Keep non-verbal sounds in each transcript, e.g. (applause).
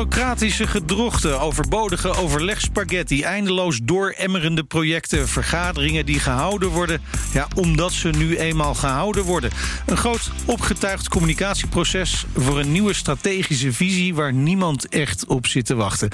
Bureaucratische gedrochten, overbodige overlegspaghetti, eindeloos dooremmerende projecten, vergaderingen die gehouden worden, ja, omdat ze nu eenmaal gehouden worden. Een groot opgetuigd communicatieproces voor een nieuwe strategische visie waar niemand echt op zit te wachten.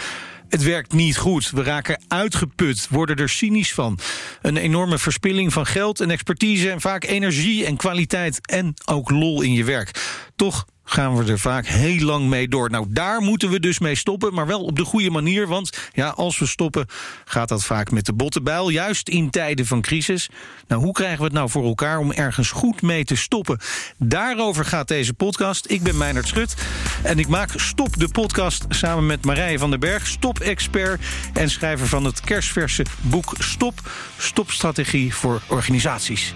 Het werkt niet goed. We raken uitgeput, worden er cynisch van. Een enorme verspilling van geld en expertise en vaak energie en kwaliteit en ook lol in je werk. Toch gaan we er vaak heel lang mee door. Nou, daar moeten we dus mee stoppen, maar wel op de goede manier. Want ja, als we stoppen, gaat dat vaak met de botte. Juist in tijden van crisis. Nou, hoe krijgen we het nou voor elkaar om ergens goed mee te stoppen? Daarover gaat deze podcast. Ik ben Meijnerd Schut en ik maak Stop de podcast samen met Marije van den Berg, stop-expert en schrijver van het kerstverse boek Stop, Stopstrategie voor organisaties.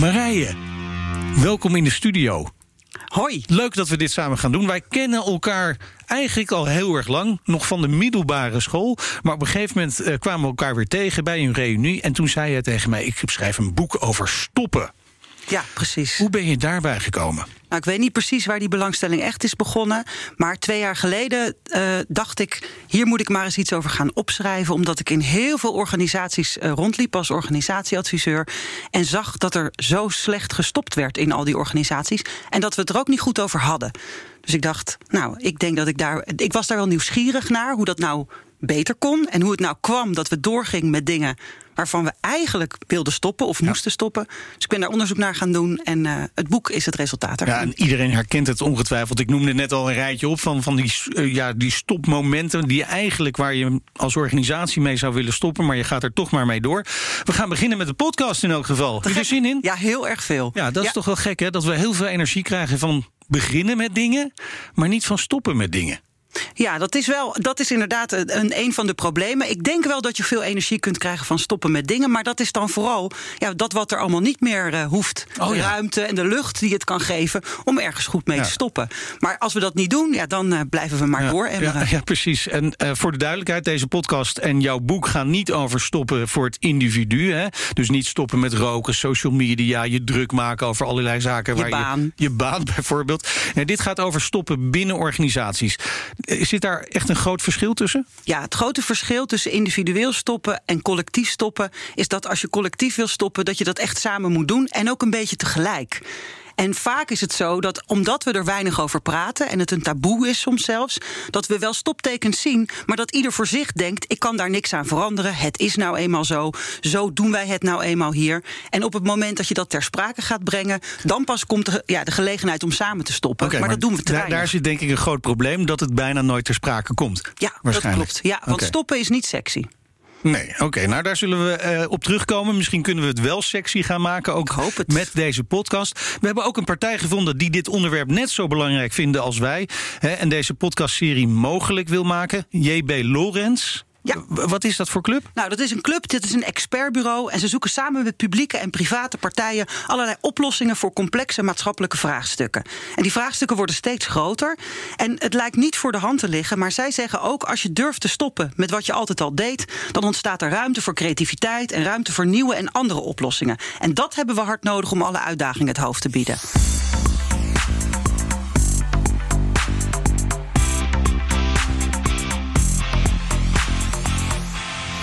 Marije, welkom in de studio. Hoi. Leuk dat we dit samen gaan doen. Wij kennen elkaar eigenlijk al heel erg lang, nog van de middelbare school. Maar op een gegeven moment eh, kwamen we elkaar weer tegen bij een reunie. En toen zei je tegen mij: Ik schrijf een boek over stoppen. Ja, precies. Hoe ben je daarbij gekomen? Nou, ik weet niet precies waar die belangstelling echt is begonnen. Maar twee jaar geleden uh, dacht ik, hier moet ik maar eens iets over gaan opschrijven. Omdat ik in heel veel organisaties uh, rondliep als organisatieadviseur. En zag dat er zo slecht gestopt werd in al die organisaties. En dat we het er ook niet goed over hadden. Dus ik dacht, nou, ik denk dat ik daar. Ik was daar wel nieuwsgierig naar hoe dat nou beter kon. En hoe het nou kwam dat we doorgingen met dingen waarvan we eigenlijk wilden stoppen of moesten stoppen. Dus ik ben daar onderzoek naar gaan doen en uh, het boek is het resultaat ervan. Ja, en iedereen herkent het ongetwijfeld. Ik noemde net al een rijtje op van, van die, uh, ja, die stopmomenten die eigenlijk waar je als organisatie mee zou willen stoppen, maar je gaat er toch maar mee door. We gaan beginnen met de podcast in elk geval. Heb je er zin in? Ja, heel erg veel. Ja, dat is toch wel gek hè, dat we heel veel energie krijgen van beginnen met dingen, maar niet van stoppen met dingen. Ja, dat is wel, dat is inderdaad een, een van de problemen. Ik denk wel dat je veel energie kunt krijgen van stoppen met dingen. Maar dat is dan vooral ja, dat wat er allemaal niet meer uh, hoeft. Oh, de ja. ruimte en de lucht die het kan geven om ergens goed mee ja. te stoppen. Maar als we dat niet doen, ja, dan uh, blijven we maar ja, door. Ja, ja, precies. En uh, voor de duidelijkheid, deze podcast en jouw boek gaan niet over stoppen voor het individu. Hè? Dus niet stoppen met roken, social media, je druk maken over allerlei zaken. Je waar baan. Je, je baan (laughs) bijvoorbeeld. Nee, dit gaat over stoppen binnen organisaties. Zit daar echt een groot verschil tussen? Ja, het grote verschil tussen individueel stoppen en collectief stoppen is dat als je collectief wil stoppen, dat je dat echt samen moet doen en ook een beetje tegelijk. En vaak is het zo dat omdat we er weinig over praten en het een taboe is soms zelfs, dat we wel stoptekens zien, maar dat ieder voor zich denkt: ik kan daar niks aan veranderen. Het is nou eenmaal zo. Zo doen wij het nou eenmaal hier. En op het moment dat je dat ter sprake gaat brengen, dan pas komt de, ja, de gelegenheid om samen te stoppen. Okay, maar, maar, dat doen we te daar, daar zit denk ik een groot probleem dat het bijna nooit ter sprake komt. Ja, dat klopt. Ja, want okay. stoppen is niet sexy. Nee, oké. Okay, nou, daar zullen we uh, op terugkomen. Misschien kunnen we het wel sexy gaan maken, ook met deze podcast. We hebben ook een partij gevonden die dit onderwerp net zo belangrijk vinden als wij. Hè, en deze podcastserie mogelijk wil maken. JB Lorenz. Ja. Wat is dat voor club? Nou, dat is een club, dit is een expertbureau. En ze zoeken samen met publieke en private partijen allerlei oplossingen voor complexe maatschappelijke vraagstukken. En die vraagstukken worden steeds groter. En het lijkt niet voor de hand te liggen, maar zij zeggen ook: als je durft te stoppen met wat je altijd al deed, dan ontstaat er ruimte voor creativiteit en ruimte voor nieuwe en andere oplossingen. En dat hebben we hard nodig om alle uitdagingen het hoofd te bieden.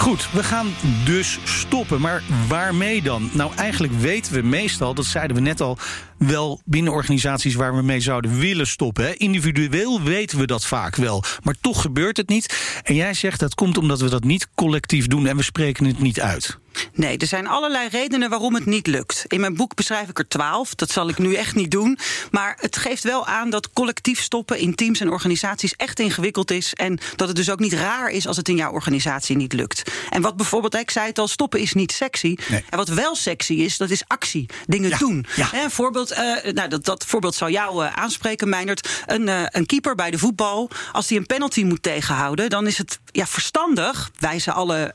Goed, we gaan dus stoppen. Maar waarmee dan? Nou, eigenlijk weten we meestal, dat zeiden we net al, wel binnen organisaties waar we mee zouden willen stoppen. Hè. Individueel weten we dat vaak wel, maar toch gebeurt het niet. En jij zegt dat komt omdat we dat niet collectief doen en we spreken het niet uit. Nee, er zijn allerlei redenen waarom het niet lukt. In mijn boek beschrijf ik er twaalf. Dat zal ik nu echt niet doen. Maar het geeft wel aan dat collectief stoppen in teams en organisaties echt ingewikkeld is. En dat het dus ook niet raar is als het in jouw organisatie niet lukt. En wat bijvoorbeeld, ik zei het al, stoppen is niet sexy. Nee. En wat wel sexy is, dat is actie. Dingen ja, doen. Ja. Voorbeeld, uh, nou, dat, dat voorbeeld zou jou uh, aanspreken, Meinert. Een, uh, een keeper bij de voetbal, als hij een penalty moet tegenhouden, dan is het ja, verstandig, wijzen alle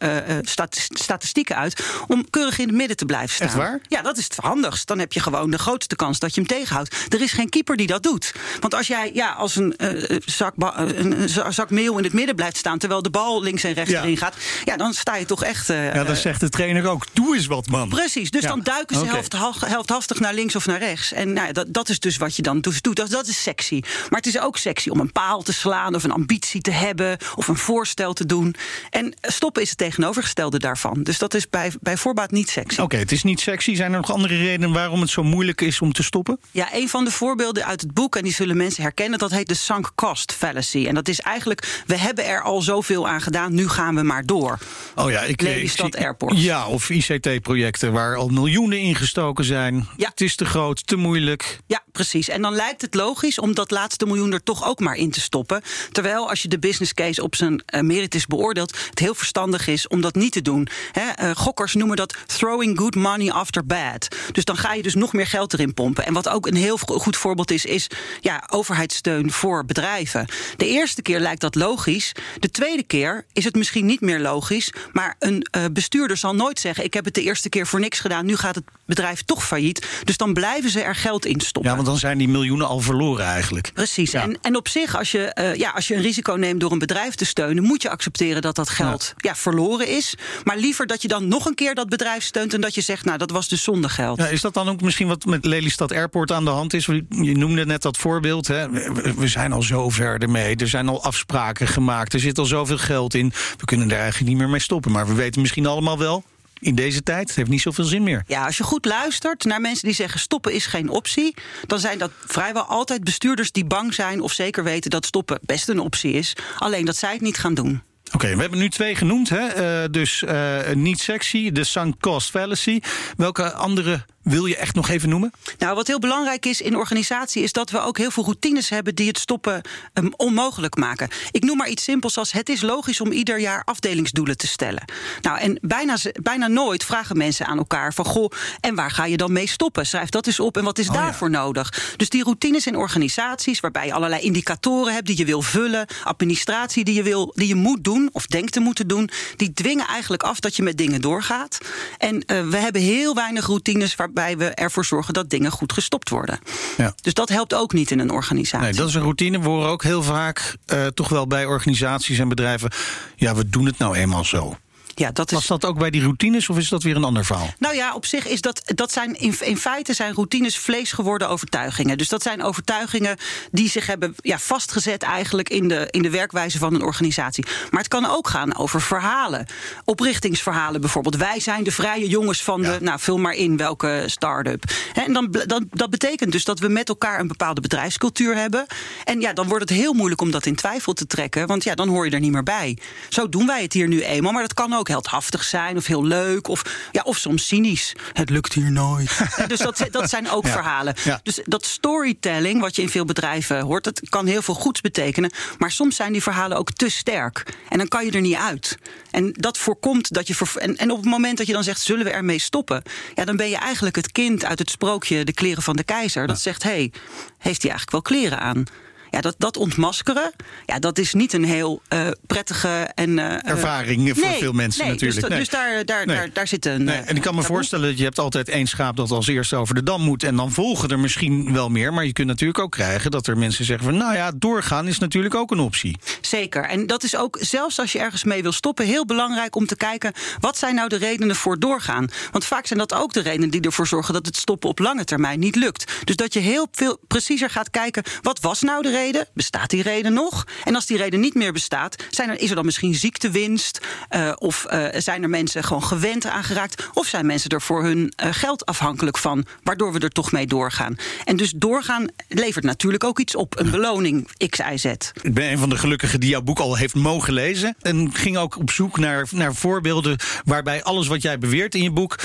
statistieken uit uit om keurig in het midden te blijven staan. Echt waar? Ja, dat is het handigst. Dan heb je gewoon de grootste kans dat je hem tegenhoudt. Er is geen keeper die dat doet. Want als jij ja, als een, uh, zak, een zak meel in het midden blijft staan terwijl de bal links en rechts erin gaat, ja, dan sta je toch echt. Uh, ja, dan zegt de trainer ook: doe eens wat, man. Precies. Dus dan duiken ze okay. helft, naar links of naar rechts. En nou, dat, dat is dus wat je dan doet. Dat, dat is sexy. Maar het is ook sexy om een paal te slaan of een ambitie te hebben of een voorstel te doen. En stoppen is het tegenovergestelde daarvan. Dus dat is bij, bij voorbaat niet sexy. Oké, het is niet sexy. Zijn er nog andere redenen waarom het zo moeilijk is om te stoppen? Ja, een van de voorbeelden uit het boek, en die zullen mensen herkennen, dat heet de sunk cost fallacy. En dat is eigenlijk, we hebben er al zoveel aan gedaan, nu gaan we maar door. Oh ja, ik Lelystad Airport. Ja, of ICT-projecten waar al miljoenen ingestoken zijn. Ja. Het is te groot, te moeilijk. Ja, precies. En dan lijkt het logisch om dat laatste miljoen er toch ook maar in te stoppen. Terwijl als je de business case op zijn uh, meritus beoordeelt, het heel verstandig is om dat niet te doen. uh, gokkers noemen dat throwing good money after bad. Dus dan ga je dus nog meer geld erin pompen. En wat ook een heel goed voorbeeld is, is ja, overheidssteun voor bedrijven. De eerste keer lijkt dat logisch. De tweede keer is het misschien niet meer logisch. Maar een uh, bestuurder zal nooit zeggen: Ik heb het de eerste keer voor niks gedaan. Nu gaat het bedrijf toch failliet. Dus dan blijven ze er geld in stoppen. Ja, want dan zijn die miljoenen al verloren eigenlijk. Precies. En, en op zich, als je, uh, ja, als je een risico neemt door een bedrijf te steunen, moet je accepteren dat dat geld ja. ja. verloren is. Maar liever dat je dan nog een keer dat bedrijf steunt en dat je zegt: Nou, dat was dus zonde geld. Ja, is dat dan ook misschien wat met Lelystad Airport aan de hand is? Je noemde net dat voorbeeld. Hè? We zijn al zo ver ermee. Er zijn al afspraken gemaakt. Er zit al zoveel geld in. We kunnen er eigenlijk niet meer mee stoppen. Maar we weten misschien allemaal wel in deze tijd. Het heeft niet zoveel zin meer. Ja, als je goed luistert naar mensen die zeggen stoppen is geen optie, dan zijn dat vrijwel altijd bestuurders die bang zijn of zeker weten dat stoppen best een optie is. Alleen dat zij het niet gaan doen. Oké, we hebben nu twee genoemd. Hè? Uh, dus uh, niet sexy, de sunk cost fallacy. Welke andere wil je echt nog even noemen? Nou, wat heel belangrijk is in organisatie is dat we ook heel veel routines hebben die het stoppen um, onmogelijk maken. Ik noem maar iets simpels als het is logisch om ieder jaar afdelingsdoelen te stellen. Nou, en bijna, bijna nooit vragen mensen aan elkaar van goh, en waar ga je dan mee stoppen? Schrijf dat eens op en wat is oh, daarvoor nodig? Dus die routines in organisaties waarbij je allerlei indicatoren hebt die je wil vullen, administratie die je wil, die je moet doen of denkt te moeten doen, die dwingen eigenlijk af dat je met dingen doorgaat. En uh, we hebben heel weinig routines waar waarbij we ervoor zorgen dat dingen goed gestopt worden. Ja. Dus dat helpt ook niet in een organisatie. Nee, dat is een routine. We horen ook heel vaak uh, toch wel bij organisaties en bedrijven. Ja, we doen het nou eenmaal zo. Ja, dat is... Was dat ook bij die routines of is dat weer een ander verhaal? Nou ja, op zich is dat, dat zijn in, in feite zijn routines vlees geworden overtuigingen. Dus dat zijn overtuigingen die zich hebben ja, vastgezet eigenlijk in de, in de werkwijze van een organisatie. Maar het kan ook gaan over verhalen. Oprichtingsverhalen bijvoorbeeld. Wij zijn de vrije jongens van de, nou vul maar in welke start-up. En dan, dan, dat betekent dus dat we met elkaar een bepaalde bedrijfscultuur hebben. En ja, dan wordt het heel moeilijk om dat in twijfel te trekken. Want ja, dan hoor je er niet meer bij. Zo doen wij het hier nu eenmaal. Maar dat kan ook heldhaftig zijn of heel leuk of, ja, of soms cynisch. Het lukt hier nooit. (laughs) dus dat, dat zijn ook verhalen. Dus dat storytelling, wat je in veel bedrijven hoort, dat kan heel veel goeds betekenen. Maar soms zijn die verhalen ook te sterk. En dan kan je er niet uit. En dat voorkomt dat je. En, en op het moment dat je dan zegt: zullen we ermee stoppen? Ja, dan ben je eigenlijk het kind uit het sprookje De kleren van de keizer. Dat zegt: hé, hey, heeft hij eigenlijk wel kleren aan? Ja, dat, dat ontmaskeren, ja, dat is niet een heel uh, prettige en. Uh, Ervaring voor veel mensen nee, natuurlijk. Dus, nee. dus daar, daar, daar, daar zit een. Nee. En ik kan me voorstellen dat je hebt altijd één schaap dat als eerste over de dam moet. En dan volgen er misschien wel meer. Maar je kunt natuurlijk ook krijgen dat er mensen zeggen van nou ja, doorgaan is natuurlijk ook een optie. Zeker. En dat is ook, zelfs als je ergens mee wil stoppen, heel belangrijk om te kijken wat zijn nou de redenen voor doorgaan. Want vaak zijn dat ook de redenen die ervoor zorgen dat het stoppen op lange termijn niet lukt. Dus dat je heel veel preciezer gaat kijken, wat was nou de reden? Reden? Bestaat die reden nog? En als die reden niet meer bestaat, zijn er, is er dan misschien ziektewinst? Uh, of uh, zijn er mensen gewoon gewend aangeraakt? Of zijn mensen er voor hun uh, geld afhankelijk van, waardoor we er toch mee doorgaan? En dus doorgaan levert natuurlijk ook iets op, een beloning X, Y, Z. Ik ben een van de gelukkigen die jouw boek al heeft mogen lezen. En ging ook op zoek naar, naar voorbeelden waarbij alles wat jij beweert in je boek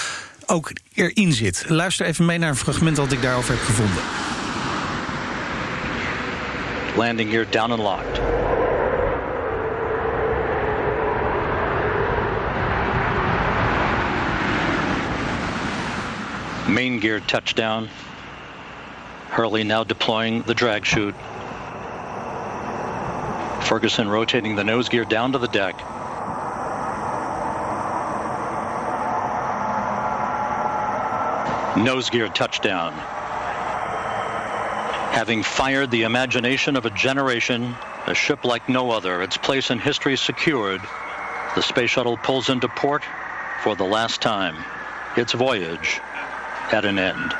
ook erin zit. Luister even mee naar een fragment dat ik daarover heb gevonden. Landing gear down and locked. Main gear touchdown. Hurley now deploying the drag chute. Ferguson rotating the nose gear down to the deck. Nose gear touchdown. Having fired the imagination of a generation, a ship like no other, its place in history secured, the space shuttle pulls into port for the last time. Its voyage at an end.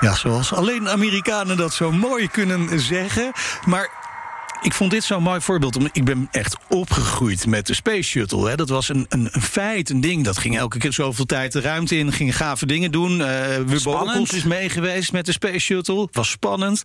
Ja, zoals alleen Amerikanen dat zo mooi kunnen zeggen. Maar ik vond dit zo'n mooi voorbeeld. Omdat ik ben echt opgegroeid met de Space Shuttle. Hè. Dat was een, een, een feit, een ding. Dat ging elke keer zoveel tijd de ruimte in. Ging gave dingen doen. Uh, Wubbo is mee geweest met de Space Shuttle. Was spannend.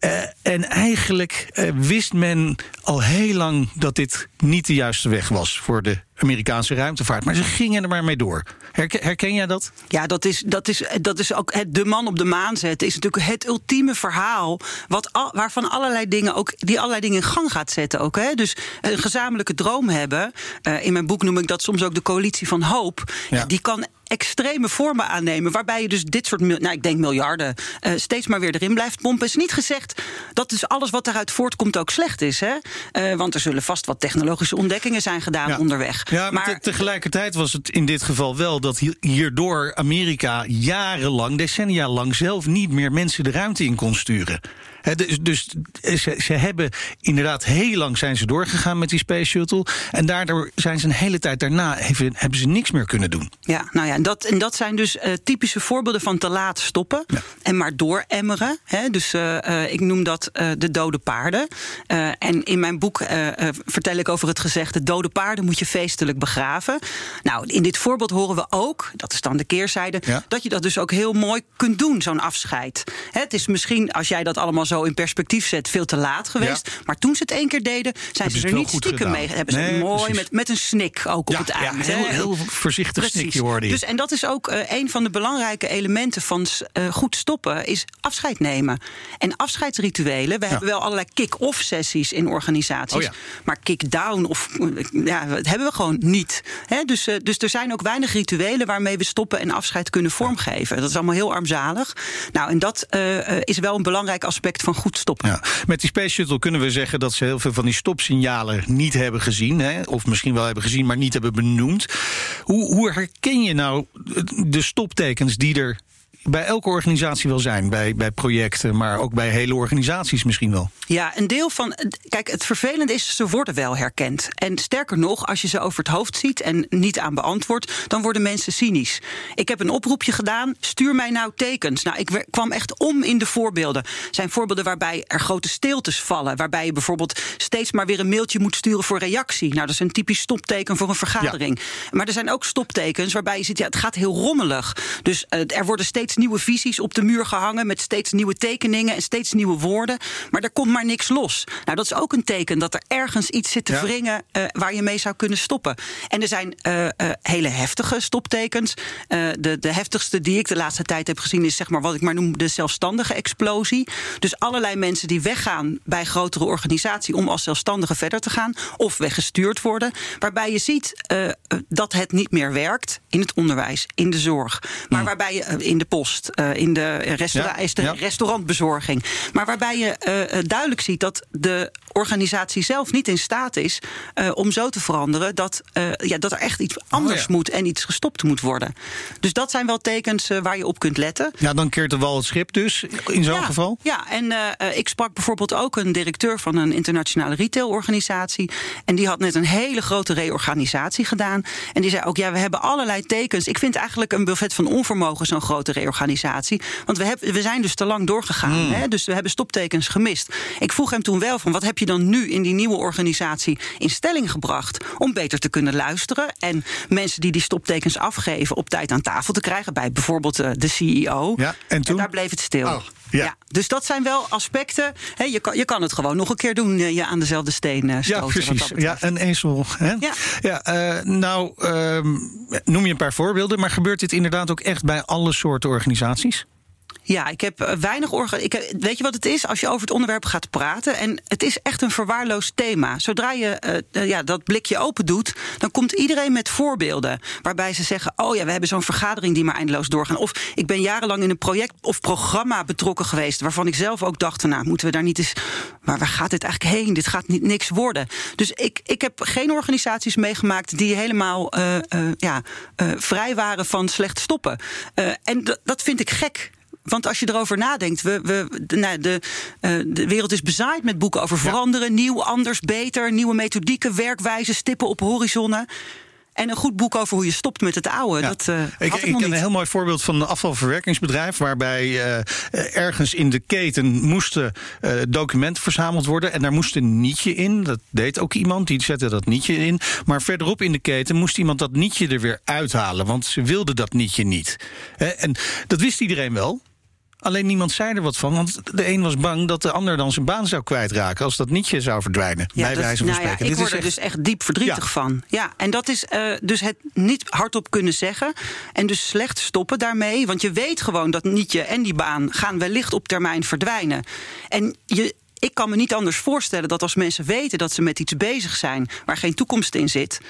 Uh, en eigenlijk uh, wist men al heel lang dat dit niet de juiste weg was voor de Amerikaanse ruimtevaart. Maar ze gingen er maar mee door. Herken, herken jij dat? Ja, dat is, dat is, dat is ook het de man op de maan zetten. Is natuurlijk het ultieme verhaal. Wat al, waarvan allerlei dingen ook. die allerlei dingen in gang gaat zetten ook. Hè? Dus een gezamenlijke droom hebben. Uh, in mijn boek noem ik dat soms ook de coalitie van hoop. Ja. Die kan extreme vormen aannemen. Waarbij je dus dit soort, nou, ik denk miljarden, uh, steeds maar weer erin blijft pompen. Is niet gezegd dat dus alles wat eruit voortkomt ook slecht is. Hè? Uh, want er zullen vast wat technologische ontdekkingen zijn gedaan ja. onderweg. Ja, maar, maar tegelijkertijd was het in dit geval wel dat hierdoor Amerika jarenlang, decennia lang zelf niet meer mensen de ruimte in kon sturen. He, dus, dus ze, ze, hebben inderdaad heel lang zijn ze doorgegaan met die Space Shuttle. En daardoor zijn ze een hele tijd daarna even, hebben ze niks meer kunnen doen. Ja, nou ja, en dat, en dat zijn dus uh, typische voorbeelden van te laat stoppen ja. en maar dooremmeren. He, dus uh, uh, ik noem dat de dode paarden. en in mijn boek vertel ik over het gezegde: dode paarden moet je feestelijk begraven. Nou, in dit voorbeeld horen we ook, dat is dan de keerzijde, ja. dat je dat dus ook heel mooi kunt doen, zo'n afscheid. He, het is misschien, als jij dat allemaal zo in perspectief zet, veel te laat geweest. Ja. Maar toen ze het één keer deden, zijn ze er niet stiekem mee. Hebben ze nee, mooi met, met een snik ook op het eind. Ja, heel, heel voorzichtig snikje hoorde dus, En dat is ook uh, een van de belangrijke elementen van uh, goed stoppen, is afscheid nemen. En afscheidsrituelen, we hebben wel allerlei kick-off sessies in organisaties. Oh maar kick-down of ja, dat hebben we gewoon niet. He, dus, dus er zijn ook weinig rituelen waarmee we stoppen en afscheid kunnen vormgeven. Dat is allemaal heel armzalig. Nou, en dat is wel een belangrijk aspect van goed stoppen. Ja. Met die Space Shuttle kunnen we zeggen dat ze heel veel van die stopsignalen niet hebben gezien. Hè? Of misschien wel hebben gezien, maar niet hebben benoemd. Hoe, hoe herken je nou de stoptekens die er bij elke organisatie wel zijn. Bij, bij projecten, maar ook bij hele organisaties misschien wel. Ja, een deel van. Kijk, het vervelende is, ze worden wel herkend. En sterker nog, als je ze over het hoofd ziet en niet aan beantwoordt, dan worden mensen cynisch. Ik heb een oproepje gedaan. Stuur mij nou tekens. Nou, ik kwam echt om in de voorbeelden. Er zijn voorbeelden waarbij er grote stiltes vallen. Waarbij je bijvoorbeeld steeds maar weer een mailtje moet sturen voor reactie. Nou, dat is een typisch stopteken voor een vergadering. Ja. Maar er zijn ook stoptekens waarbij je ziet, ja, het gaat heel rommelig. Dus uh, er worden steeds nieuwe visies op de muur gehangen met steeds nieuwe tekeningen en steeds nieuwe woorden. Maar er komt maar niks los. Nou, dat is ook een teken dat er ergens iets zit te ja. wringen uh, waar je mee zou kunnen stoppen. En er zijn uh, uh, hele heftige stoptekens. de, de heftigste die ik de laatste tijd heb gezien is zeg maar wat ik maar noem de zelfstandige explosie. Dus allerlei mensen die weggaan bij grotere organisaties om als zelfstandige verder te gaan of weggestuurd worden. Waarbij je ziet dat het niet meer werkt in het onderwijs, in de zorg. Maar waarbij je in de post, uh, in de, restaura ja, de restaurantbezorging. Maar waarbij je uh, duidelijk ziet dat de organisatie zelf niet in staat is uh, om zo te veranderen dat, ja, dat er echt iets anders oh, ja. moet en iets gestopt moet worden. Dus dat zijn wel tekens waar je op kunt letten. Ja, dan keert er wel het schip dus in zo'n geval. Ja, en ik sprak bijvoorbeeld ook een directeur van een internationale retailorganisatie. En die had net een hele grote reorganisatie gedaan. En die zei ook: ja, we hebben allerlei tekens. Ik vind eigenlijk een buffet van onvermogen zo'n grote reorganisatie. Want we, hebben, we zijn dus te lang doorgegaan. Mm. Hè? Dus we hebben stoptekens gemist. Ik vroeg hem toen wel van wat heb je dan nu in die nieuwe organisatie in stelling gebracht om beter te kunnen luisteren en mensen die die stoptekens afgeven op tijd aan tafel te krijgen bij bijvoorbeeld uh, de CEO. Ja, en, toen? en daar bleef het stil. Oh. Ja. ja. dus dat zijn wel aspecten. He, je, kan, je kan het gewoon nog een keer doen, je aan dezelfde steen uh, stoten. Ja, precies. Ja, een ezel. Hè? Ja. ja uh, nou, um, noem je een paar voorbeelden, maar gebeurt dit inderdaad ook echt bij alle soorten organisaties? Ja, ik heb eh, weinig orga. Weet je wat het is? Als je over het onderwerp gaat praten. En het is echt een verwaarloosd thema. Zodra je uh, ja, dat blikje open doet, dan komt iedereen met voorbeelden. Waarbij ze zeggen: Oh ja, we hebben zo'n vergadering die maar eindeloos doorgaan. Of ik ben jarenlang in een project of programma betrokken geweest. Waarvan ik zelf ook dacht: Nou, moeten we daar niet eens. Maar waar gaat dit eigenlijk heen? Dit gaat niet, niks worden. Dus ik, ik heb geen organisaties meegemaakt die helemaal ja, vrij waren van slecht stoppen. en dat vind ik gek. Want als je erover nadenkt, we, we, de, nou, de, uh, de wereld is bezaaid met boeken over veranderen, nieuw, anders, beter, nieuwe methodieken, werkwijzen, stippen op horizonnen. En een goed boek over hoe je stopt met het oude. Dat, uh, ik, ik, ken een heel mooi voorbeeld van een afvalverwerkingsbedrijf. waarbij uh, ergens in de keten moesten uh, documenten verzameld worden. En daar moest een nietje in. Dat deed ook iemand, die zette dat nietje in. Maar verderop in de keten moest iemand dat nietje er weer uithalen. Want ze wilden dat nietje niet. En dat wist iedereen wel. Alleen niemand zei er wat van, want de een was bang dat de ander dan zijn baan zou kwijtraken als dat nietje zou verdwijnen. Ja, bij wijze van nou spreken. Ja, ik word er dus echt diep verdrietig van. Ja, en dat is uh, dus het niet hardop kunnen zeggen en dus slecht stoppen daarmee, want je weet gewoon dat nietje en die baan gaan wellicht op termijn verdwijnen. En je, ik kan me niet anders voorstellen dat als mensen weten dat ze met iets bezig zijn waar geen toekomst in zit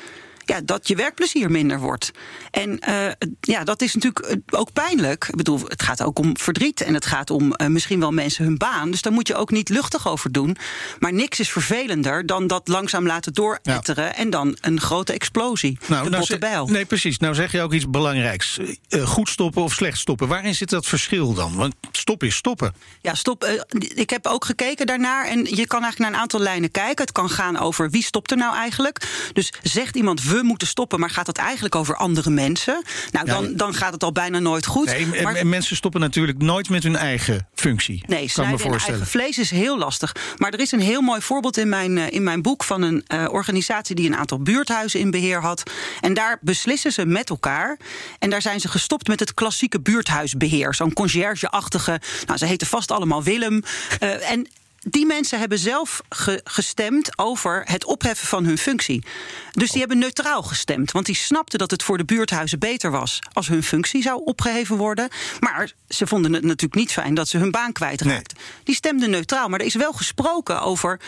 ja, dat je werkplezier minder wordt. En uh, ja, dat is natuurlijk eh, ook pijnlijk. Ik bedoel, het gaat ook om verdriet en het gaat om uh, misschien wel mensen hun baan. Dus daar moet je ook niet luchtig over doen. Maar niks is vervelender dan dat langzaam laten dooretteren ja. en dan een grote explosie. Nou, de nou botte bijl. Nee, precies. Nou zeg je ook iets belangrijks. Uh, goed stoppen of slecht stoppen. Waarin zit dat verschil dan? Want stop is stoppen. Ja, stop. ik heb ook gekeken daarnaar en je kan eigenlijk naar een aantal lijnen kijken. Het kan gaan over wie stopt er nou eigenlijk. Dus zegt iemand we moeten stoppen, maar gaat het eigenlijk over andere mensen? Nou, dan, dan gaat het al bijna nooit goed. Nee, maar, mensen stoppen natuurlijk nooit met hun eigen functie. Nee, snijden in eigen vlees is heel lastig. Maar er is een heel mooi voorbeeld in mijn, in mijn boek van een uh, organisatie die een aantal buurthuizen in beheer had. En daar beslissen ze met elkaar. En daar zijn ze gestopt met het klassieke buurthuisbeheer. Zo'n conciërge-achtige. Nou, ze heten vast allemaal Willem. Uh, en die mensen hebben zelf ge gestemd over het opheffen van hun functie. Dus die hebben neutraal gestemd. Want die snapten dat het voor de buurthuizen beter was als hun functie zou opgeheven worden. Maar ze vonden het natuurlijk niet fijn dat ze hun baan kwijtraakten. Nee. Die stemden neutraal. Maar er is wel gesproken over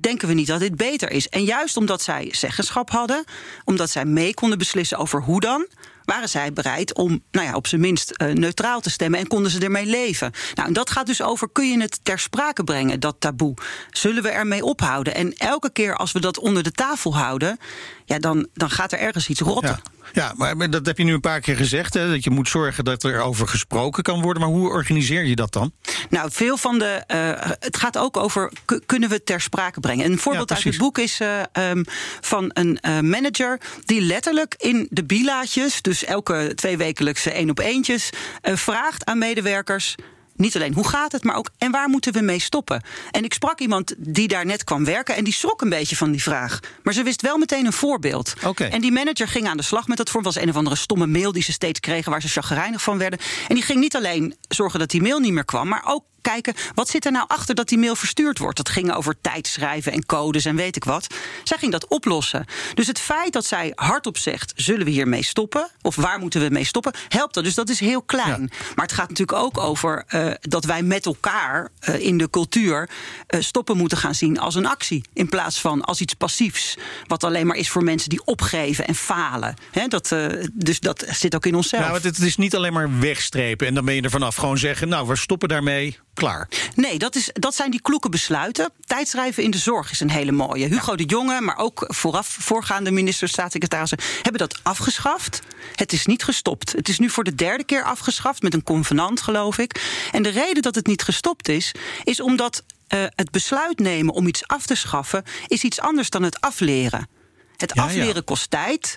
denken we niet dat dit beter is. En juist omdat zij zeggenschap hadden, omdat zij mee konden beslissen over hoe dan, waren zij bereid om nou ja, op zijn minst uh, neutraal te stemmen en konden ze ermee leven. Nou, en dat gaat dus over: kun je het ter sprake brengen, dat taboe? Zullen we ermee ophouden? En elke keer als we dat onder de tafel houden, ja, dan, dan gaat er ergens iets rotten. Ja, maar dat heb je nu een paar keer gezegd. Hè, dat je moet zorgen dat er over gesproken kan worden. Maar hoe organiseer je dat dan? Nou, veel van de. Uh, het gaat ook over. Kunnen we het ter sprake brengen? Een voorbeeld ja, uit het boek is uh, um, van een uh, manager. die letterlijk in de bilaatjes. dus elke twee wekelijkse één op eentjes. vraagt aan medewerkers niet alleen hoe gaat het, maar ook en waar moeten we mee stoppen? En ik sprak iemand die daar net kwam werken en die schrok een beetje van die vraag. Maar ze wist wel meteen een voorbeeld. Okay. En die manager ging aan de slag met dat voorbeeld. was een of andere stomme mail die ze steeds kregen waar ze chagrijnig van werden. En die ging niet alleen zorgen dat die mail niet meer kwam, maar ook kijken wat zit er nou achter dat die mail verstuurd wordt. Dat ging over tijdschrijven en codes en weet ik wat. Zij ging dat oplossen. Dus het feit dat zij hardop zegt: zullen we hiermee stoppen? Of waar moeten we mee stoppen? Helpt dat. Dus dat is heel klein. Ja. Maar het gaat natuurlijk ook over uh, dat wij met elkaar uh, in de cultuur uh, stoppen moeten gaan zien als een actie. In plaats van als iets passiefs. Wat alleen maar is voor mensen die opgeven en falen. He, dat, dus dat zit ook in onszelf. Nou, het is niet alleen maar wegstrepen en dan ben je er vanaf. Gewoon zeggen: nou, we stoppen daarmee klaar. Nee, dat, is, dat zijn die kloeke besluiten. Tijdschrijven in de zorg is een hele mooie. Hugo de Jonge, maar ook vooraf voorgaande minister, staatssecretarissen hebben dat afgeschaft. Het is niet gestopt. Het is nu voor de derde keer afgeschaft met een convenant, geloof ik. En de reden dat het niet gestopt is, is omdat uh, het besluit nemen om iets af te schaffen, is iets anders dan het afleren. Het ja, afleren ja. kost tijd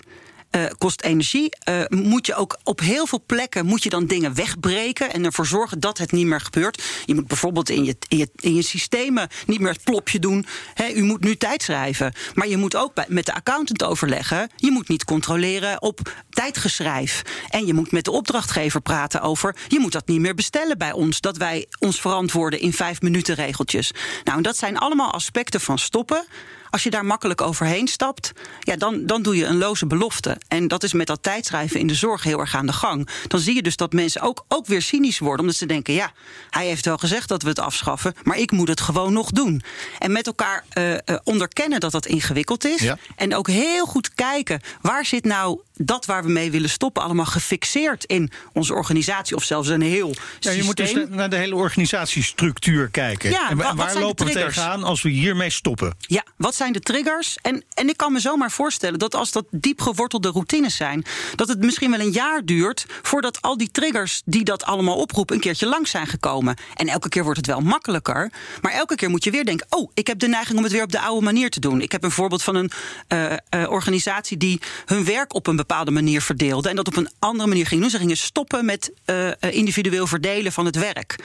uh, kost energie. Uh, moet je ook op heel veel plekken moet je dan dingen wegbreken en ervoor zorgen dat het niet meer gebeurt. Je moet bijvoorbeeld in je, in je, in je systemen niet meer het plopje doen. He, u moet nu tijd schrijven. Maar je moet ook met de accountant overleggen. Je moet niet controleren op tijdgeschrijf. En je moet met de opdrachtgever praten over. Je moet dat niet meer bestellen bij ons. Dat wij ons verantwoorden in vijf minuten regeltjes. Nou, dat zijn allemaal aspecten van stoppen als je daar makkelijk overheen stapt, ja, dan, dan doe je een loze belofte. En dat is met dat tijdschrijven in de zorg heel erg aan de gang. Dan zie je dus dat mensen ook, ook weer cynisch worden, omdat ze denken: ja, hij heeft wel gezegd dat we het afschaffen, maar ik moet het gewoon nog doen. En met elkaar uh, onderkennen dat dat ingewikkeld is. En ook heel goed kijken waar zit nou dat waar we mee willen stoppen allemaal gefixeerd in onze organisatie of zelfs een heel ja, je moet dus naar de hele organisatiestructuur kijken. Ja, en waar, waar lopen we tegenaan als we hiermee stoppen? Ja, wat zijn de triggers? En, en ik kan me zomaar voorstellen dat als dat diep gewortelde routines zijn, dat het misschien wel een jaar duurt voordat al die triggers die dat allemaal oproepen een keertje langs zijn gekomen. En elke keer wordt het wel makkelijker, maar elke keer moet je weer denken: oh, ik heb de neiging om het weer op de oude manier te doen. Ik heb een voorbeeld van een uh, uh, organisatie die hun werk op een bepaalde manier verdeelde en dat op een andere manier ging doen. Ze gingen stoppen met uh, individueel verdelen van het werk.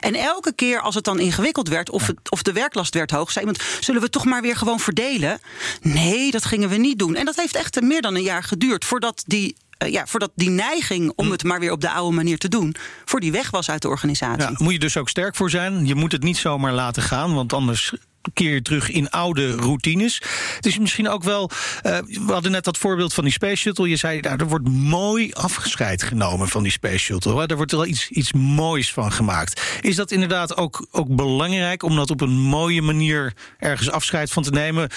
En elke keer als het dan ingewikkeld werd of, het, of de werklast werd hoog, zei iemand: Zullen we toch maar weer gewoon verdelen? Nee, dat gingen we niet doen. En dat heeft echt meer dan een jaar geduurd voordat die uh, ja, voordat die neiging om hm. het maar weer op de oude manier te doen, voor die weg was uit de organisatie. Ja, moet je dus ook sterk voor zijn. Je moet het niet zomaar laten gaan, want anders keer terug in oude routines. Het is misschien ook wel. Uh, we hadden net dat voorbeeld van die Space Shuttle. Je zei, nou, er wordt mooi afgescheid genomen van die Space Shuttle. Hè? Er wordt er wel iets, iets moois van gemaakt. Is dat inderdaad ook, ook belangrijk om dat op een mooie manier ergens afscheid van te nemen?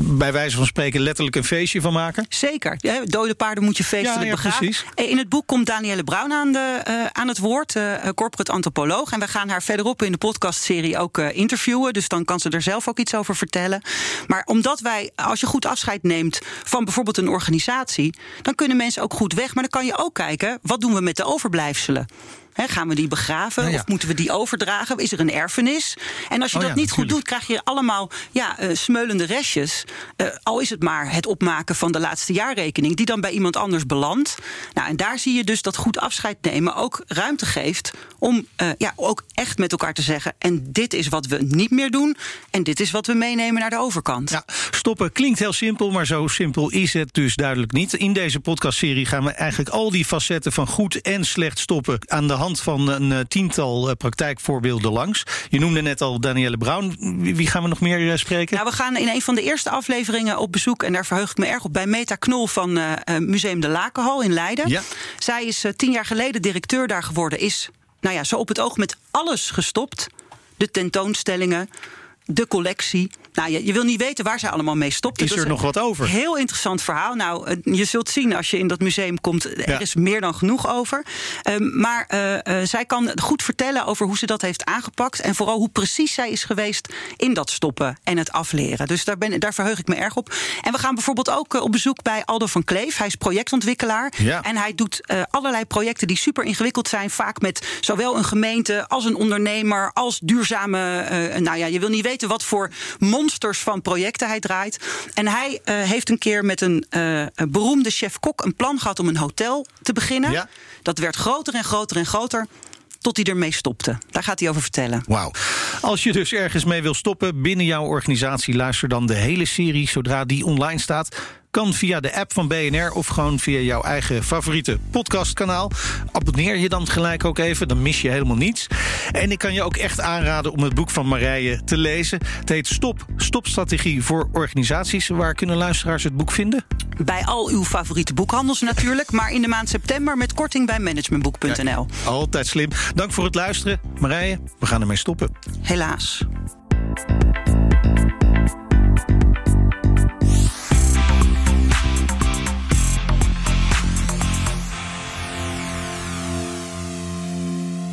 Bij wijze van spreken letterlijk een feestje van maken? Zeker. Ja, dode paarden moet je feestelijk ja, ja, begraven. Precies. In het boek komt Danielle Brown aan, de, uh, aan het woord, uh, corporate antropoloog. En we gaan haar verderop in de podcastserie ook interviewen. Dus dan kan ze er zelf ook iets over vertellen. Maar omdat wij, als je goed afscheid neemt van bijvoorbeeld een organisatie, dan kunnen mensen ook goed weg. Maar dan kan je ook kijken, wat doen we met de overblijfselen? Gaan we die begraven of moeten we die overdragen? Is er een erfenis? En als je oh dat niet goed doet, krijg je allemaal ja, uh, smeulende restjes. Uh, al is het maar het opmaken van de laatste jaarrekening, die dan bij iemand anders belandt. Nou, en daar zie je dus dat goed afscheid nemen ook ruimte geeft om uh, ja, ook echt met elkaar te zeggen: en dit is wat we niet meer doen, en dit is wat we meenemen naar de overkant. Ja, stoppen klinkt heel simpel, maar zo simpel is het dus duidelijk niet. In deze podcastserie gaan we eigenlijk al die facetten van goed en slecht stoppen aan de hand van een eh, tiental eh, praktijkvoorbeelden langs. Je noemde net al Danielle Brown. Wie gaan we nog meer eh, spreken? Nou, we gaan in een van de eerste afleveringen op bezoek, en daar verheug ik me erg op, bij Meta Knol van Museum de Lakenhal in Leiden. Ja. Zij is tien jaar geleden directeur daar geworden, is nou ja, zo op het oog met alles gestopt. De tentoonstellingen, de collectie. Nou, je, je, wil niet weten waar zij allemaal mee stopt. Is er nog wat over? Heel interessant verhaal. Nou, je zult zien als je in dat museum komt, er is meer dan genoeg over. Um, maar uh, uh, zij kan goed vertellen over hoe ze dat heeft aangepakt. En vooral hoe precies zij is geweest in dat stoppen en het afleren. Dus daar, ben, daar verheug ik me erg op. En we gaan bijvoorbeeld ook uh, op bezoek bij Aldo van Kleef. Hij is projectontwikkelaar. Ja. En hij doet allerlei projecten die super ingewikkeld zijn. Vaak met zowel een gemeente als een ondernemer, als duurzame. nou ja, je wil niet weten wat voor monsters van projecten hij draait. En hij uh, heeft een keer met een, uh, een beroemde chef-kok een plan gehad om een hotel te beginnen. Ja. Dat werd groter en groter en groter tot hij ermee stopte. Daar gaat hij over vertellen. Wauw. Als je dus ergens mee wil stoppen binnen jouw organisatie, luister dan de hele serie zodra die online staat kan via de app van BNR of gewoon via jouw eigen favoriete podcastkanaal. Abonneer je dan gelijk ook even, dan mis je helemaal niets. En ik kan je ook echt aanraden om het boek van Marije te lezen. Het heet Stop, Stopstrategie voor organisaties. Waar kunnen luisteraars het boek vinden? Bij al uw favoriete boekhandels natuurlijk, maar in de maand september met korting bij managementboek.nl. altijd slim. Dank voor het luisteren. Marije, we gaan ermee stoppen. Helaas.